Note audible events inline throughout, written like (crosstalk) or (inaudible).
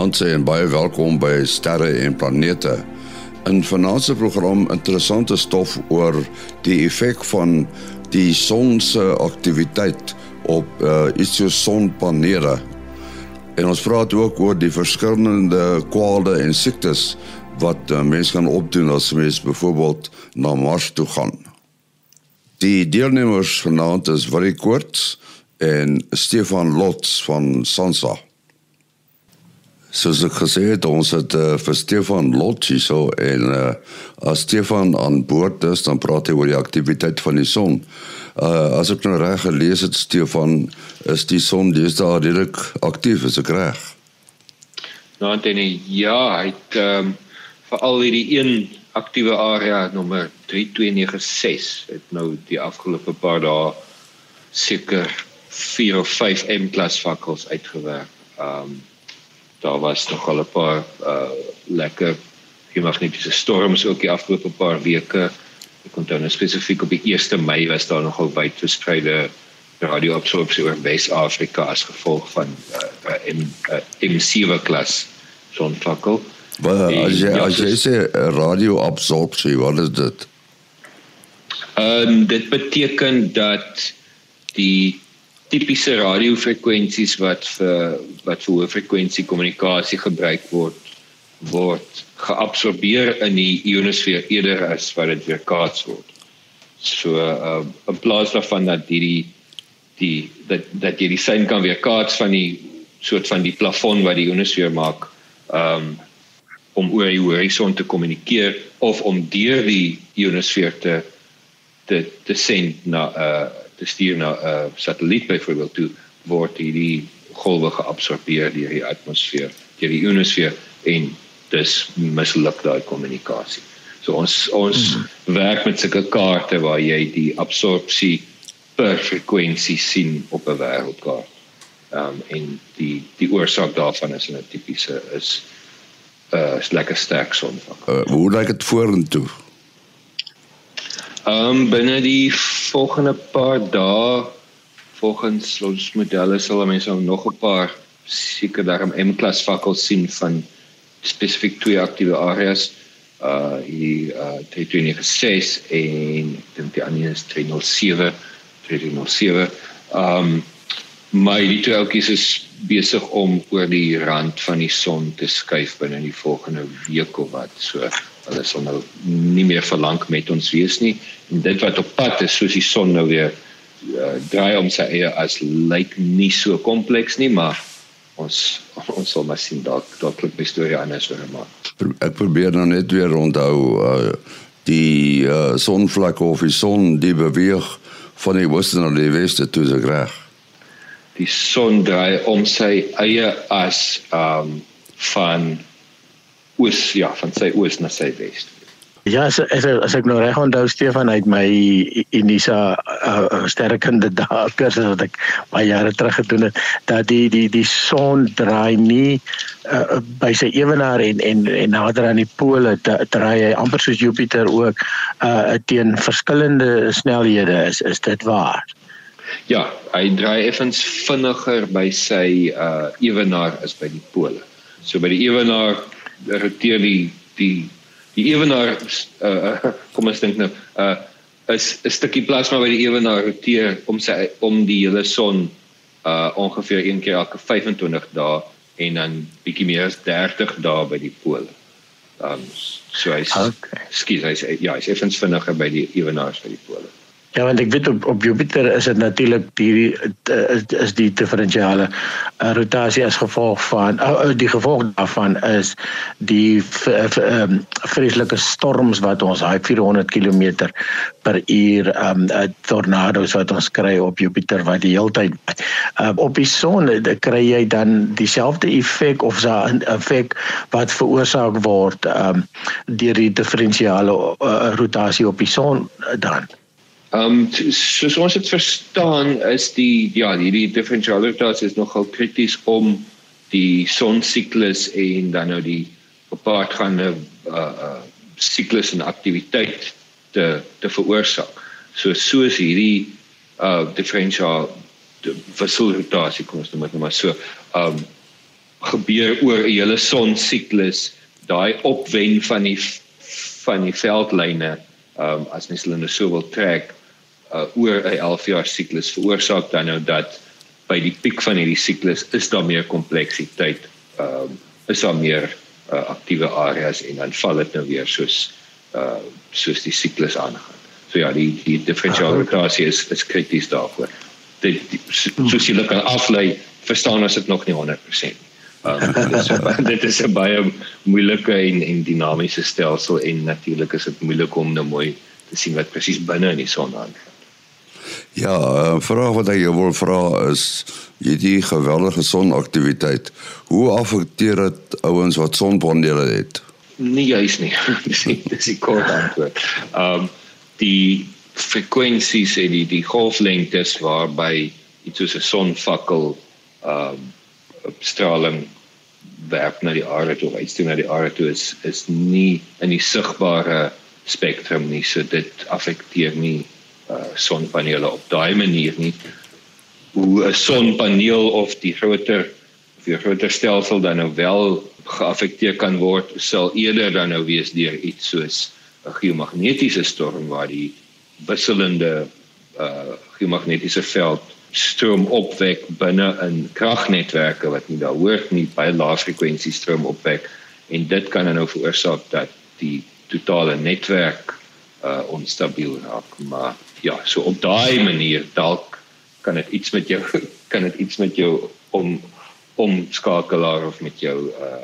Goeienaand en baie welkom by Sterre en Planete. In vanaand se program interessante stof oor die effek van die son se aktiwiteit op uh, iets soos sonpanele. En ons praat ook oor die verskillende kwale en siektes wat uh, mense kan opdoen as mens byvoorbeeld na Mars toe gaan. Die deelnemers vanaand is Willie Koorts en Stefan Lots van Sansa. Soos ek gesê het, ons het uh, vir Stefan Lotzi so en uh, as Stefan aan boord is, dan praat hy oor die aktiwiteit van die son. Uh, as ek nou reg gelees het, Stefan, is die son deesdae redelik aktief, is ek reg? Nou, Anthony, ja, hy het um, veral hierdie een aktiewe area nommer 3296 het nou die afgelope paar dae seker 4 of 5 M klas vakkels uitgewerk. Ehm um, daar was nog al 'n paar uh lekker geomagnetiese storms ook die afgelope paar weke. Ek onthou nou spesifiek op die 1 Mei was daar nogal wyd verspreide radioabsorpsie oor Wes-Afrika as gevolg van uh, uh, M uh, M7 klas sonvakkel. Wat as jy ja, as jy sê radioabsorpsie, wat is dit? Ehm um, dit beteken dat die tipiese radiofrekwensies wat vir wat vir hoë frekwensie kommunikasie gebruik word word geabsorbeer in die ionosfeer eerder as wat dit weerkaats word. So uh, in plaas daarvan dat hierdie die dat dat jy die sein kan weerkaats van die soort van die plafon wat die ionosfeer maak um om oor die horison te kommunikeer of om deur die ionosfeer te te te send na 'n uh, te stuur na 'n uh, satelliet byvoorbeeld toe word hierdie golwe geabsorbeer deur die atmosfeer, deur die ionosfeer en dis misluk daai kommunikasie. So ons ons mm -hmm. werk met sulke kaarte waar jy die absorpsie per frekwensie sien op 'n wêreldkaart. Ehm um, en die die oorsaak daarvan is 'n tipiese is 'n uh, lekker sterk sonvak. Uh, hoe lyk dit vorentoe? Um, binne die volgende paar dae volgens ons modelle sal mense nog 'n paar seker daarom M-klas vakkels sien van spesifiek twee aktiewe areas. Uh hier uh 396 en ek dink die ander is 307 307 um maar die twee ouetjies is besig om oor die rand van die son te skuif binne die volgende week of wat. So hulle sal nou nie meer verlang met ons wees nie. En dit wat op pad is soos die son nou weer uh, draai om sy eie as lyk nie so kompleks nie maar ons (laughs) ons sal maar sien dalk dalk klink my storie anders oor maar ek probeer nou net weer onthou uh, die uh, sonvlak of die son die beweeg van die ooste na die weste toe se reg? Die son draai om sy eie as um, van oos ja van sy oos na sy wes. Ja, as as, as ek nou reg onthou Stefan uit my Unisa uh, sterkende (laughs) dae kursus wat ek baie jare terug gedoen het, dat die die die son draai nie uh, by sy ewenaar en en en nader aan die pole draai hy amper soos Jupiter ook uh, teen verskillende snelhede is is dit waar? Ja, hy draai effens vinniger by sy uh ewenaar as by die pole. So by die ewenaar roteer die die die ewenaar uh, (laughs) kom ons dink nou uh is 'n stukkie plasma by die ewenaar roteer om sy om die hele son uh ongeveer een keer elke 25 dae en dan bietjie meer as 30 dae by die pole. Um so hy's okay. skies hy's ja, hy's effens vinniger by die ewenaars by die pole. Ja, want ek weet op op Jupiter is dit natuurlik die is, is die diferensiale uh, rotasie as gevolg van uh, die gevolg daarvan is die um, vreeslike storms wat ons daai 400 km per uur um tornado's wat ons kry op Jupiter wat die heeltyd uh, op die son kry jy dan dieselfde effek of so 'n effek wat veroorsaak word um deur die diferensiale uh, rotasie op die son dan Ehm um, soos dit verstaan is die ja, hierdie differentialitasie is nogal krities om die sonsiklus en dan nou die gepaardgaande uh siklus en aktiwiteit te te veroorsaak. So soos hierdie uh differential wisselrotasie kom ons noem dit maar so. Ehm um, gebeur oor 'n hele sonsiklus daai opwen van die van die veldlyne um, as mens hulle nou so wil trek uh, oor 'n 11 jaar siklus veroorsaak dan nou dat by die piek van hierdie siklus is daar meer kompleksiteit um, is daar meer uh, aktiewe areas en dan val dit nou weer soos uh, soos die siklus aangaan. So ja die die differential rotasie is is krities daarvoor. Dit soos jy kan aflei verstaan as dit nog nie 100% Um, (laughs) (laughs) dit is 'n baie moeilike en en dinamiese stelsel en natuurlik is dit moeilik om nou mooi te sien wat presies binne in die son aangaan. Ja, 'n uh, vraag wat ek wil vra is hierdie geweldige sonaktiwiteit, hoe affekteer dit ouens wat sonpanele het? Nee, juis nie. (laughs) dis nie, dis die kort antwoord. Ehm um, die frekwensies en die die golflengtes waarby iets soos 'n sonvakkel ehm um, straling werp na die aarde toe, iets toe na die aarde toe is is nie in die sigbare spektrum nie, so dit affekteer nie uh, sonpanele op daai manier nie. Hoe 'n sonpaneel of die groter of die groter stelsel dan nou wel geaffekteer kan word, sal eerder dan nou wees deur iets soos 'n geomagnetiese storm waar die wisselende uh geomagnetiese veld stroom opwek binne in kragnetwerke wat nie daar hoort nie by lae frekwensie stroom opwek en dit kan dan nou veroorsaak dat die totale netwerk uh onstabiel raak maar ja so op daai manier dalk kan dit iets met jou (laughs) kan dit iets met jou om omskakelaar of met jou uh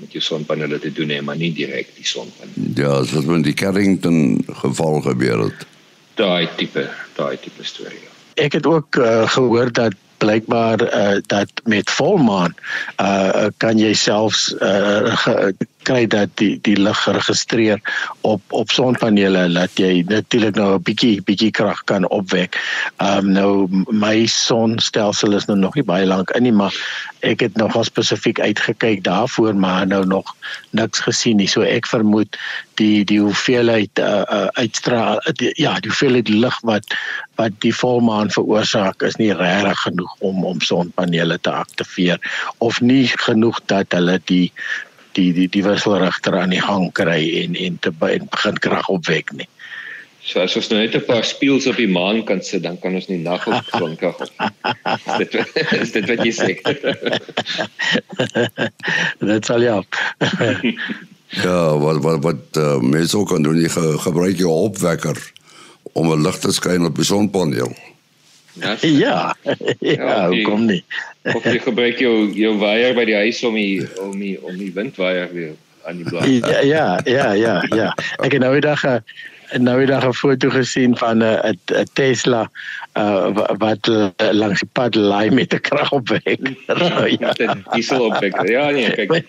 met jou sonpanele te doen hê maar nie direk die sonpanele ja dit het met die Carrington geval gebeur het. Daai tipe daai tipe storie ja. Ek het ook uh, gehoor dat blykbaar uh, dat met volmaan uh, kan jy selfs uh, kry dat die die lig geregistreer op op sonpanele laat jy natuurlik nou 'n bietjie bietjie krag kan opwek. Ehm um, nou my sonstelsel is nou nog nie baie lank in nie, maar ek het nogal spesifiek uitgekyk daarvoor maar nou nog niks gesien nie. So ek vermoed die die hoeveelheid uh, uh, uitstraal die, ja, die hoeveelheid lig wat wat die volmaan veroorsaak is nie regtig genoeg om om sonpanele te aktiveer of nie genoeg dat hulle die die die die wisselrigter aan die gang kry en en te begin krag opwek nie. So as ons nou net 'n paar spieëls op die maan kan sit, dan kan ons nie nag op sonkrag op. dit (laughs) is dit wat jy sê. (laughs) dit sal ja. (laughs) ja, wat wat wat uh, mense ook kan doen, jy ge, gebruik jou opwekker om 'n lig te skyn op die sonpaneel. (laughs) Ja, ja, ja, ja kom nie. Of jy gebruik jou jou waier by die huis om die om die om die windwaier weer aan die blad. Ja, ja, ja, ja, ja. Ek het nou eendag 'n nou eendag 'n foto gesien van 'n 'n Tesla uh wat langs die pad lê met 'n kragopwek. So, (laughs) ja, diesel opwek. Ja, nee, kyk. (laughs)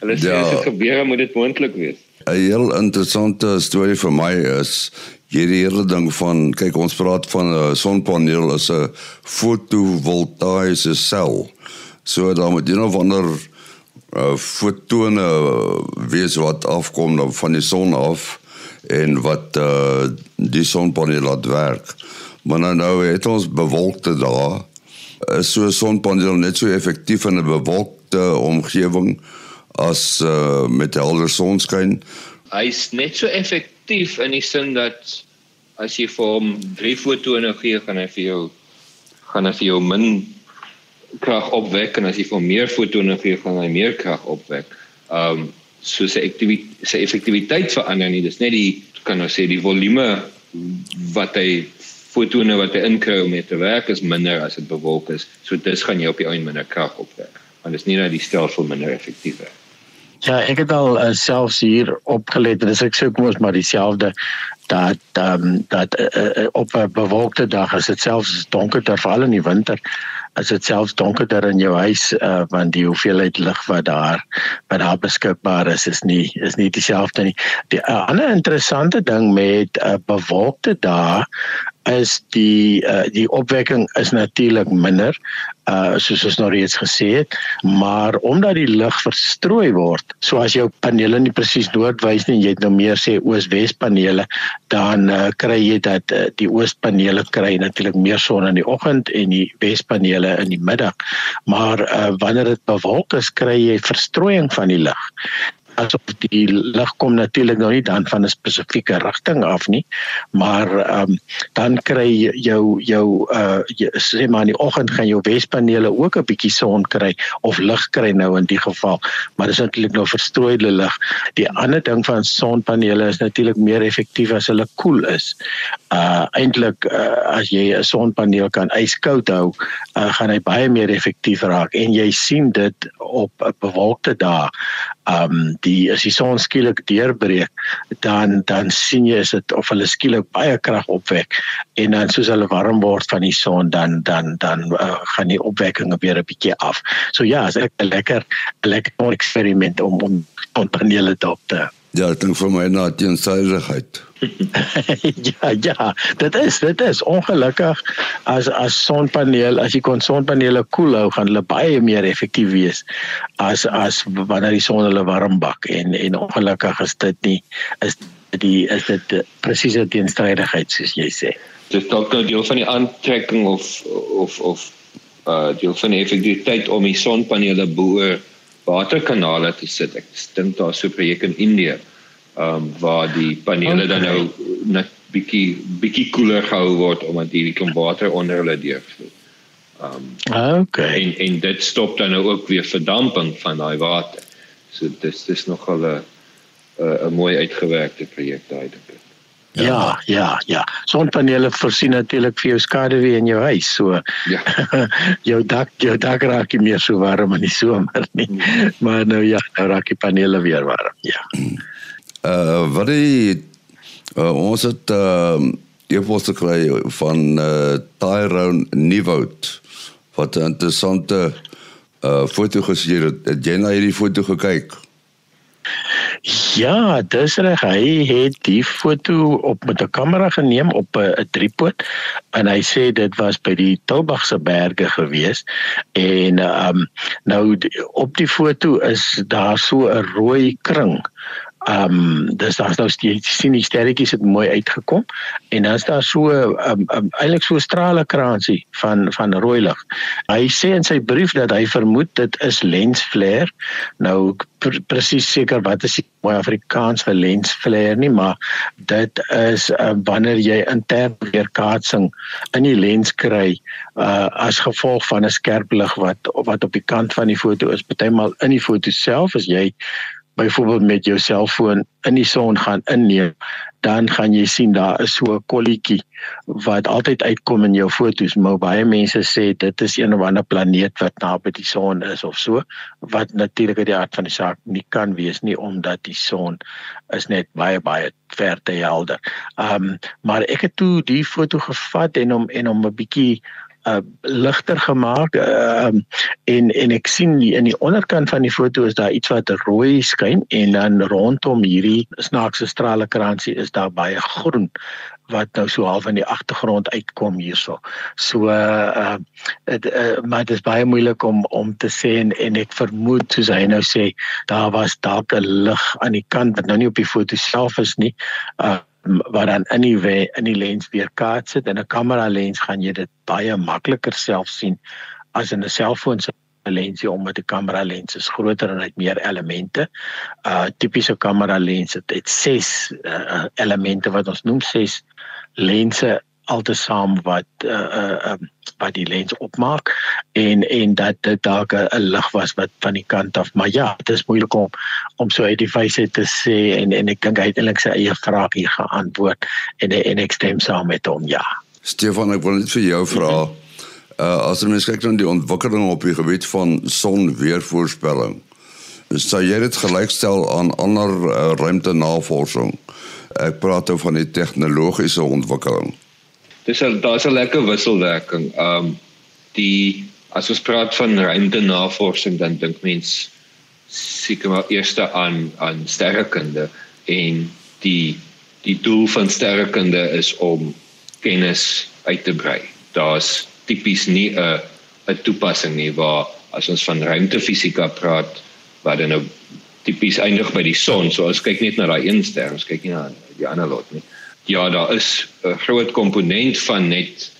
Hulle sê as dit gebeur, moet dit moontlik wees. 'n Heel interessante storie vir my is hierdie hele ding van kyk ons praat van 'n sonpaneel as 'n fotovoltaïese sel. So dan moet jy nou wonder uh, fotone wees wat afkom nou van die son af en wat uh, die sonpaneel laat werk. Maar nou, nou het ons bewolkte dae. Is so 'n sonpaneel net so effektief in 'n bewolkte omgewing as uh, met helder sonskyn? Hy's net so effektief effektief in die sin dat as jy vir hom drie fotone gee, gaan hy vir jou gaan hy vir jou min krag opwek en as jy vir meer fotone gee, gaan hy meer krag opwek. Um so sy aktiwiteit sy effektiwiteit verander nie. Dis net die kan ons sê die volume wat hy fotone wat hy inkry om mee te werk is minder as dit bewolk is. So dis gaan jy op die einde minder krag opwek. Want dit is nie dat die stelsel minder effektief is. Ja, ek het al uh, selfs hier opgelet en dis ek sê kom ons maar dieselfde dat um, dat uh, uh, op 'n bewolkte dag is dit selfs donkerder veral in die winter as dit selfs donkerder in jou huis uh, want die hoeveelheid lig wat daar wat daar beskikbaar is is nie is nie dieselfde nie. Die uh, ander interessante ding met 'n uh, bewolkte dag is die uh, die opwekking is natuurlik minder uh soos ons nou reeds gesê het maar omdat die lig verstrooi word so as jou panele nie presies noordwys nie jy het nou meer sê oos-wes panele dan uh, kry jy dat uh, die oospanele kry natuurlik meer son in die oggend en die wespanele in die middag. Maar uh, wanneer dit bewolk is kry jy verstrooiing van die lig asof die lig kom natuurlik nou nie dan van 'n spesifieke rigting af nie maar ehm um, dan kry jou jou uh sê maar in die oggend gaan jou wespanele ook 'n bietjie son kry of lig kry nou in die geval maar dis natuurlik nou verstrooide lig. Die ander ding van sonpanele is natuurlik meer effektief as hulle koel is uh eintlik uh, as jy 'n sonpaneel kan yskoud hou uh, gaan hy baie meer effektief raak en jy sien dit op 'n bewolkte dag um die as die son skielik deurbreek dan dan sien jy is dit of hulle skielik baie krag opwek en dan soos hulle warm word van die son dan dan dan uh, gaan die opwekking weer 'n bietjie af. So ja, is 'n lekker lekker eksperiment om om panele te opte. Ja, ek dink vir my na teenstrydigheid. (laughs) ja, ja, dit is dit is ongelukkig as as sonpaneel, as jy kon sonpanele koel hou, gaan hulle baie meer effektief wees as as wanneer die son hulle warm bak en en ongelukkig is dit nie is die is dit presiese teenstrydigheid soos jy sê. Dit dalk nou deel van die aantrekking of of of uh deel van die effektiwiteit om die sonpanele bo waterkanale te sit. Ek dink daar so 'n projek in Indië ehm um, waar die panele okay. dan nou net bietjie bietjie koeler gehou word omdat hierdie kom water onder hulle deurvloei. Ehm um, okay. En en dit stop dan nou ook weer verdamping van daai water. So dis dis nogal 'n 'n mooi uitgewerkte projek daai dink ek. Ja, ja, ja. ja. Sonpanele voorsien natuurlik vir jou skaduwee in jou huis. So ja. (laughs) jou dak, jou dak raak nie meer so warm in die somer nie. Mm. Maar nou ja, nou raak die panele weer warm. Ja. Uh (clears throat) wat die uh, ons het uh epos gekry van uh Tyrone Nieuwoud wat 'n interessante uh foto gesien het. Het jy na hierdie foto gekyk? Ja, dis reg. Hy het die foto op met 'n kamera geneem op 'n driepoot en hy sê dit was by die Tilbagse berge gewees en ehm um, nou op die foto is daar so 'n rooi kring Ehm um, dis daar's nou sien die sterretjies het mooi uitgekom en dan is daar so um, um, eintlik so strale kraansie van van rooi lig. Hy sê in sy brief dat hy vermoed dit is lens flare. Nou pr presies seker wat is mooi Afrikaans vir lens flare nie, maar dit is uh, wanneer jy intern weerkaatsing in die lens kry uh, as gevolg van 'n skerp lig wat wat op die kant van die foto is. Partymal in die foto self as jy byvoorbeeld met jou selfoon in die son gaan inneem, dan gaan jy sien daar is so 'n kolletjie wat altyd uitkom in jou fotos. Maar baie mense sê dit is een of ander planeet wat naby die son is of so, wat natuurlik uit die aard van die saak nie kan wees nie omdat die son is net baie baie ver te helder. Ehm um, maar ek het toe die foto gevat en hom en hom 'n bietjie uh ligter gemaak uh, en en ek sien in die onderkant van die foto is daar iets wat rooi skyn en dan rondom hierdie snaakse straalekransie is daar baie groen wat nou so half in die agtergrond uitkom hierso. So uh, het, uh maar dit is baie moeilik om om te sê en, en ek vermoed soos hy nou sê daar was dalk 'n lig aan die kant wat nou nie op die foto self is nie. Uh wat dan in die we, in die lens weer kaats sit en 'n kamera lens gaan jy dit baie makliker self sien as in 'n selfoon se lensie omdat 'n kamera lens is groter en hy het meer elemente. Uh tipiese kamera lens het, het 6 uh, elemente wat ons noem 6 lense altesaam wat uh uh wat die lens opmaak en en dat dit dalk 'n lig was wat van die kant af maar ja dit is moeilik om om so uit die wyse te sê en en ek dink hy het eintlik sy eie vraag hier geantwoord en en ek stem saam met hom ja. Stefan ek wil net vir jou vra uh as ons kyk na die ontwikkeling op die gebied van sonweervoorspelling sou jy dit gelykstel aan ander uh, ruimtenavorsing? Ek praat oor van die tegnologiese ontwikkeling dis 'n daar's 'n lekker wisselwerking. Um die as ons praat van ruimtenavorsing dan dink mens seker maar eers aan aan sterrekunde en die die doel van sterrekunde is om kennis uit te brei. Daar's tipies nie 'n 'n toepassing nie waar as ons van ruimtefisika praat wat dan nou tipies eindig by die son. So as kyk net na daai een ster, ons kyk nie na die ander lot nie. Ja, daar is 'n groot komponent van net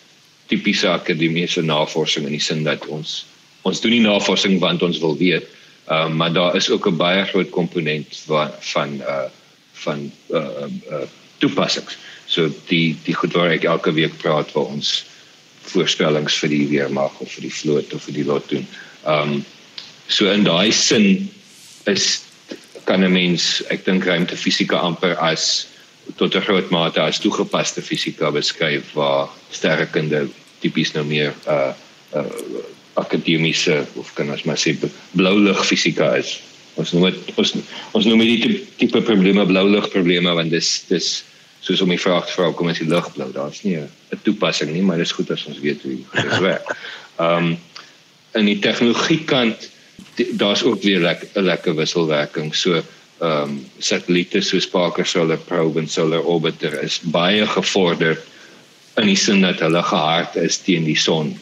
tipiese akademiese navorsing in die sin dat ons ons doen nie navorsing want ons wil weet, uh, maar daar is ook 'n baie groot komponent van van uh van uh, uh toepassings. So die die goed waar ek elke week praat waar ons voorspellings vir die weermag of vir die vloot of vir die lot doen. Um so in daai sin is kan 'n mens ek dink ruimtefisika amper as tot 'n groot mate as toegepaste fisika beskryf waar sterrekunde tipies nou meer uh uh akademiese of kan ons maar sê blou lig fisika is. Ons noem dit ons ons noem dit tipe probleme blou lig probleme want dis dis soos om die vraag te vra kom as die lig blou. Daar's nie 'n toepassing nie, maar dit is goed as ons weet hoe dit werk. Ehm (laughs) um, in die tegnologie kant daar's ook weer 'n lekker, lekker wisselwerking. So ehm um, satelliete soos Parker Solar Probe en Solar Orbiter is baie gevorderd in die sin dat hulle gehard is teen die son.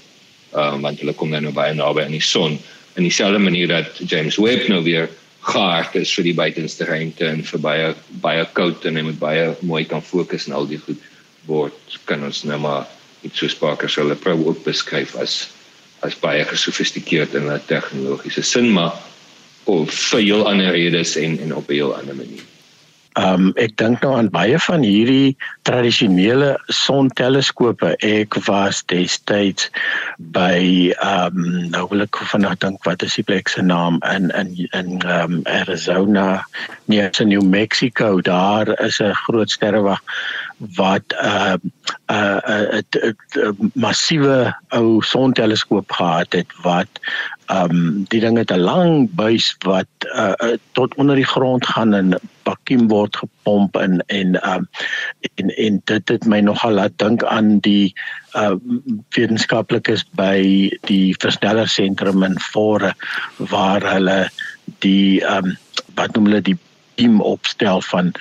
Ehm um, want hulle kom nou baie naby aan die son in dieselfde manier dat James Webb nou weer gehard is vir die buitenste ruimte en vir baie baie koud en hy moet baie mooi kan fokus en al die goed word kan ons nou maar iets so Parker Solar Probe ook beskryf as as baie gesofistikeerd in 'n tegnologiese sin maar of vir heel ander redes en en op 'n heel ander manier. Um ek dink nou aan baie van hierdie tradisionele sonteleskope. Ek was destyds by um nou wil ek vanaand dink wat is die plek se naam in in in um Arizona, nee, in New Mexico. Daar is 'n groot sterrewag wat 'n uh, 'n uh, 'n massiewe ou sonteleskoop gehad het wat ehm um, die ding het 'n lang buis wat uh, uh, tot onder die grond gaan en vakuum word gepomp en en um, en en dit het my nogal laat dink aan die uh wetenskaplikes by die versneller sentrum in Fore waar hulle die um, wat noem hulle die team opstel van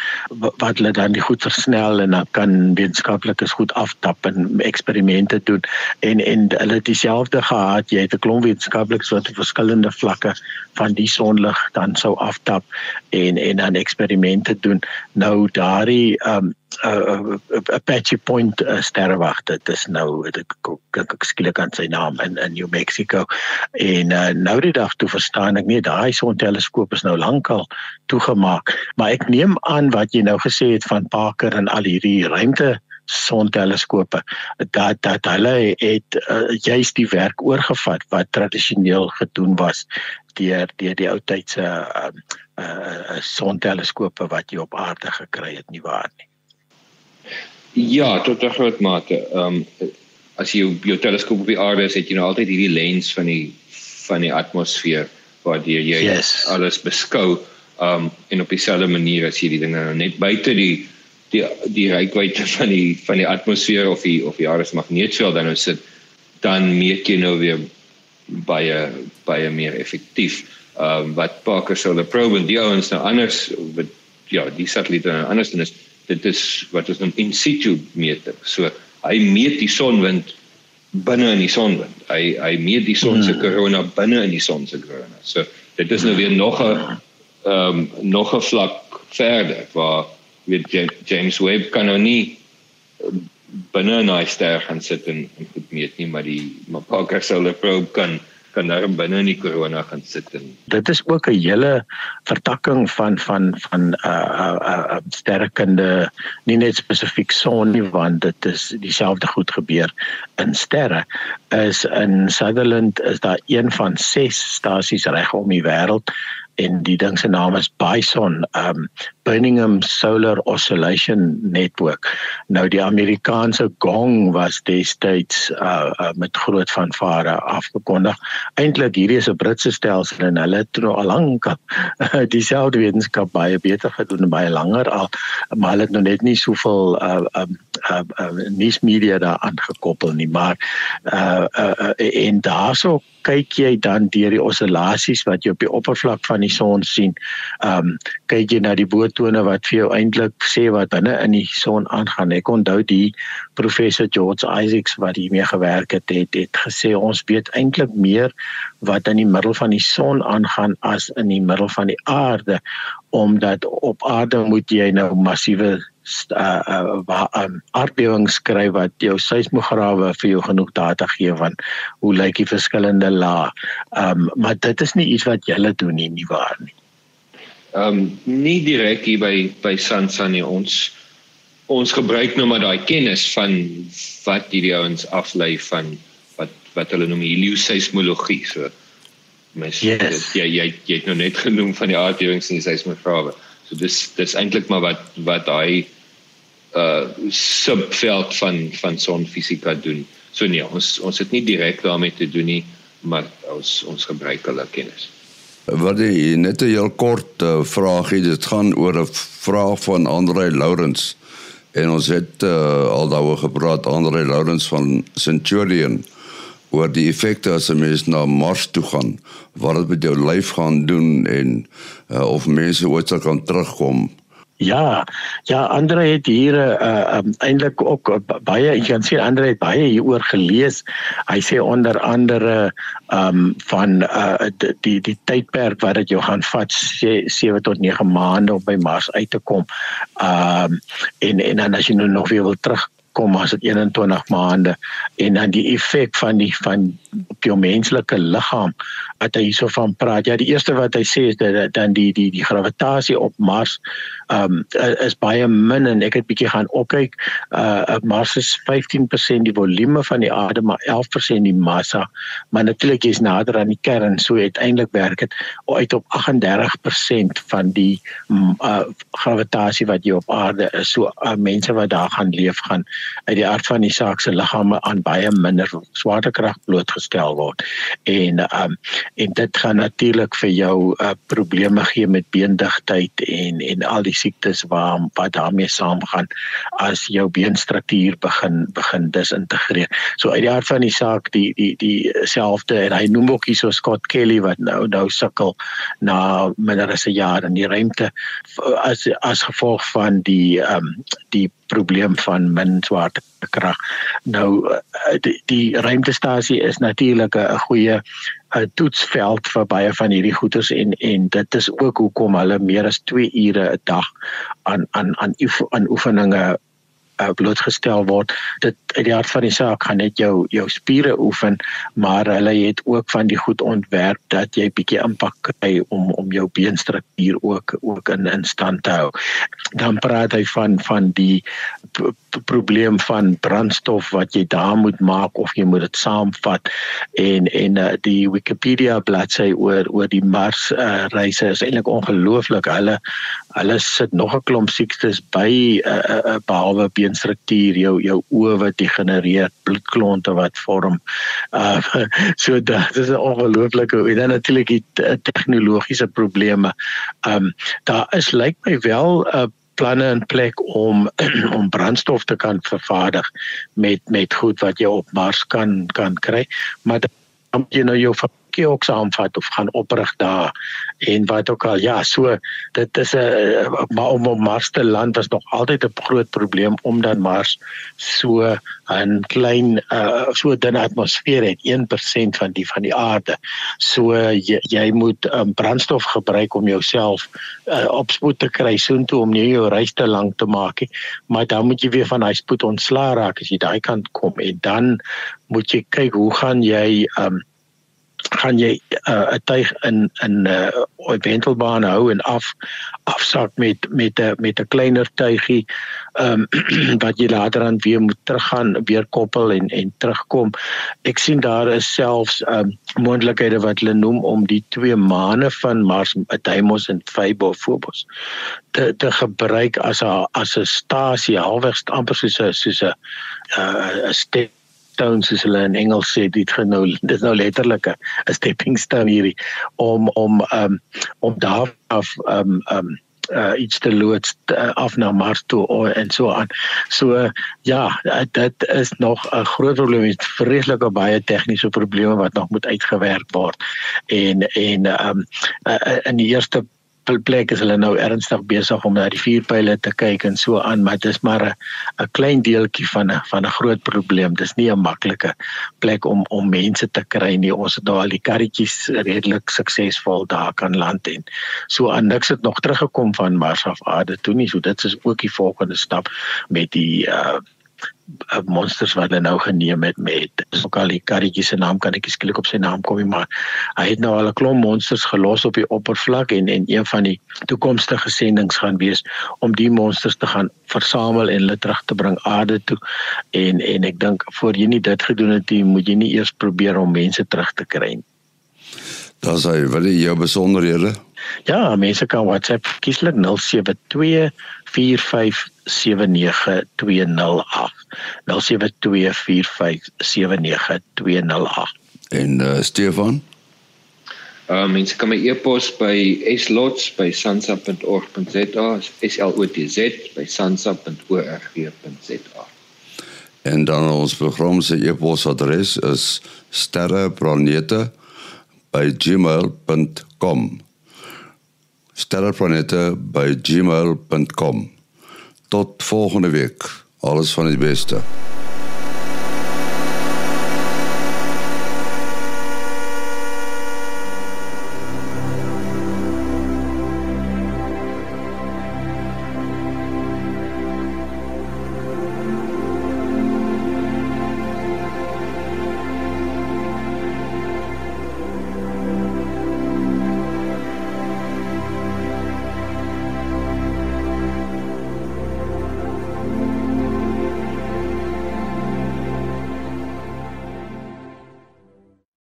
wat hulle dan die goed versnel en dan kan wetenskaplikes goed aftap en eksperimente doen. En en hulle het dieselfde gehad jy het 'n klomp wetenskaplikes wat op verskillende vlakke van die sonlig dan sou aftap en en dan eksperimente doen. Nou daardie um 'n uh, Apache Point uh, sterrewag dit is nou ek ek skielik aan sy naam in in New Mexico. En uh, nou die dag toe verstaan ek nie daai sonteleskoop is nou lankal toegemaak maar ek neem aan wat jy nou gesê het van Parker en al hierdie ruimte sonteleskope dat dat hulle het uh, juist die werk oorgevat wat tradisioneel gedoen was deur deur die ou tydse uh, uh, sonteleskope wat jy op aarde gekry het nie waar nie Ja, tot 'n groot mate. Ehm um, as jy jou teleskoop op die aarde het jy nou altyd hierdie lens van die van die atmosfeer waardeur jy yes. alles beskou. Um, en op dieselfde manier as jy die dinge nou net buite die die die reikwyte (laughs) van die van die atmosfeer of die of die aarde se magneetveld dan nou sit, dan meet jy nou weer baie baie meer effektief. Ehm um, wat Parker Solar Probe en die ouens nou anders met ja, die satelliete nou anders doen is dit is wat ons noem in situ meting. So hy meet die sonwind binne in die sonwind. Hy hy meet die son se hmm. korona binne in die son se korona. So dit is nou weer nog 'n ehm um, nog 'n vlak verder waar weet James Webb kan nou nie binne 'n ster gaan sit en, en goed meet nie, maar die maar Parker Solar Probe kan kan daar binne in die korona gaan sit en dit is ook 'n hele vertakking van van van 'n uh, uh, uh, sterrekunde nie net spesifiek son nie want dit is dieselfde goed gebeur in sterre. Is in Sutherland is daar een van 6 stasies reg om die wêreld en die ding se naam is Bison. Um Birmingham Solar Oscillation Network. Nou die Amerikaanse gong was destyds uh, uh met groot fanfare afgekondig. Eintlik hierdie is 'n Britse stelsel en hulle het nou al lank uh, (laughs) dieselfde wetenskap baie beter gedoen en baie langer al, maar hulle het nou net nie soveel uh um uh, uh, nuusmedia daar aangekoppel nie, maar uh, uh, uh en daarso kyk jy dan deur die oscillasies wat jy op die oppervlak van die son sien. Um, kyk jy na die boot fotone wat vir jou eintlik sê wat binne in die son aangaan. Ek onthou die professor George Isaacs wat hiermee gewerk het, het het gesê ons weet eintlik meer wat in die middel van die son aangaan as in die middel van die aarde omdat op aarde moet jy nou massiewe uh uh um, aardbewings skryf wat jou seismograwe vir jou genoeg data gee van hoe lyk die verskillende lae. Um maar dit is nie iets wat julle doen nie, nie waar nie. Um nie direk hier by by Sansa nie ons ons gebruik nou maar daai kennis van wat hierdie ouens aflei van wat wat hulle noem helioseismologie. So mens yes. jy jy jy het nou net genoem van die aardbewings en die seismograwe. So dis dis eintlik maar wat wat daai uh subveld van van sonfisika doen. So nee, ons ons het nie direk daarmee te doen nie, maar ons ons gebruik hulle kennis. Wat jy net 'n heel kort uh, vraagie, dit gaan oor 'n vraag van Andre Lourens. En ons het uh, al daaroor gepraat Andre Lourens van Centurion oor die effekte as 'n mens na Mars toe gaan, wat dit met jou lyf gaan doen en uh, of mense ooit sal kan terugkom. Ja, ja, Andre het hier uh um, eintlik ook uh, baie, jy kan sien Andre het baie hieroor gelees. Hy sê onder andere um van uh die die tydperk wat dit jou gaan vat 7 tot 9 maande om by Mars uit te kom. Um en en dan as jy nou nog weer wil terug kom as dit 21 maande en dan die effek van die van op jou menslike liggaam wat hy hierso van praat. Ja, die eerste wat hy sê is dat dan die die die gravitasie op Mars ehm um, is baie min en ek het bietjie gaan opkyk. Uh Mars is 15% die volume van die aarde, maar 11% die massa. Maar natuurlik is nader aan die kern, so uiteindelik werk dit uit op 38% van die uh gravitasie wat jy op aarde is. So uh, mense wat daar gaan leef gaan uit die aard van die saak se liggame aan baie minder swaartekrag blootgestel word. En ehm um, en dit gaan natuurlik vir jou uh, probleme gee met beendigtheid en en al die siektes waar wat daarmee saamgaan as jou beenstruktuur begin begin disintegreer. So uit die aard van die saak die die dieselfde en hy noem ook hierso Scott Kelly wat nou nou sukkel na minder as 'n jaar in die ruimte as as gevolg van die ehm um, die probleem van min swaartekrag. Nou eh, die, die ruimtestasie is natuurlik 'n goeie 'n toetsveld vir baie van hierdie goeters en en dit is ook hoekom hulle meer as 2 ure 'n dag aan aan aan aan oefeninge uh, blootgestel word. Dit uit die hart van die saak gaan net jou jou spiere oefen, maar hulle het ook van die goed ontwerp dat jy bietjie impak kry om om jou beenstruktuur ook ook in in stand te hou. Dan praat hy van van die probleem van brandstof wat jy daar moet maak of jy moet dit saamvat en en uh, die Wikipedia bladsy oor oor die Mars uh, reise is eintlik ongelooflik. Hulle hulle sit nog 'n klomp siektes by uh, uh, behalwe beenstruktuur, jou jou oë wat degenereer, bloedklonte wat vorm. Uh (laughs) so dit is 'n ongelooflike en dan natuurlik die tegnologiese probleme. Um daar is lyk my wel 'n uh, planne in plek om (clears throat) om brandstof te kan vervaardig met met goed wat jy op Mars kan kan kry maar dan jy nou jou bietjie ook saamvat of gaan oprig daar en wat ook al. Ja so dit is 'n maar om op Mars te land was nog altyd 'n groot probleem omdat Mars so 'n klein uh, so dun atmosfeer het 1% van die van die aarde. So jy, jy moet um, brandstof gebruik om jouself uh, op spoed te kry soontoe om nie jou reis te lank te maak nie. Maar dan moet jy weer van hy spoed ontslaa raak as jy daai kant kom. En dan moet jy kyk hoe gaan jy um, gaan jy 'n uh, tuig in in 'n uh, wentelbaan hou en af afsak met met 'n met 'n kleiner tuigie ehm um, (clears throat) wat jy later dan weer moet teruggaan weer koppel en en terugkom. Ek sien daar is selfs ehm um, moontlikhede wat hulle noem om die twee maane van Mars, Deimos en Phobos Phobos te te gebruik as 'n as 'n stasie halfweg amper soos soos 'n 'n step stone soos hulle in Engels sê dit nou dis nou letterlik 'n stepping stone hierdie om om um, om daar af um um uh, iets te loods uh, af na Mars toe uh, en so aan. So uh, ja, dit is nog 'n groot probleem, is vreeslike baie tegniese probleme wat nog moet uitgewerk word. En en um uh, in die eerste plek is hulle nou ernstig besig om na die vuurpyle te kyk en so aan, maar dit is maar 'n 'n klein deeltjie van 'n van 'n groot probleem. Dis nie 'n maklike plek om om mense te kry nie. Ons het die karretjies redelik suksesvol daar kan land en so aan niks het nog teruggekom van Mars af aarde toe nie. So dit is ook die volgende stap met die uh monsters wat hulle nou geneem het met ook al die karretjie se naam kan ek skielik op sy naam kom nie maar hy het nou al 'n klomp monsters gelos op die oppervlak en en een van die toekomstige sendinge gaan wees om die monsters te gaan versamel en hulle terug te bring aarde toe. En en ek dink voor jy nie dit gedoen het jy moet jy nie eers probeer om mense terug te kry nie. Dan sê wil jy jou besonderhede Ja, mense kan WhatsApp kieslik 072 4579208. 072457928. En uh, Stefan? Uh mense kan my e-pos by slots@sansa.org.za, s l o t z by sansa.org.za. En dan ons program se e-posadres is sterreplanete@gmail.com sterreplanete@gmail.com tot volgende week. Alles van die beste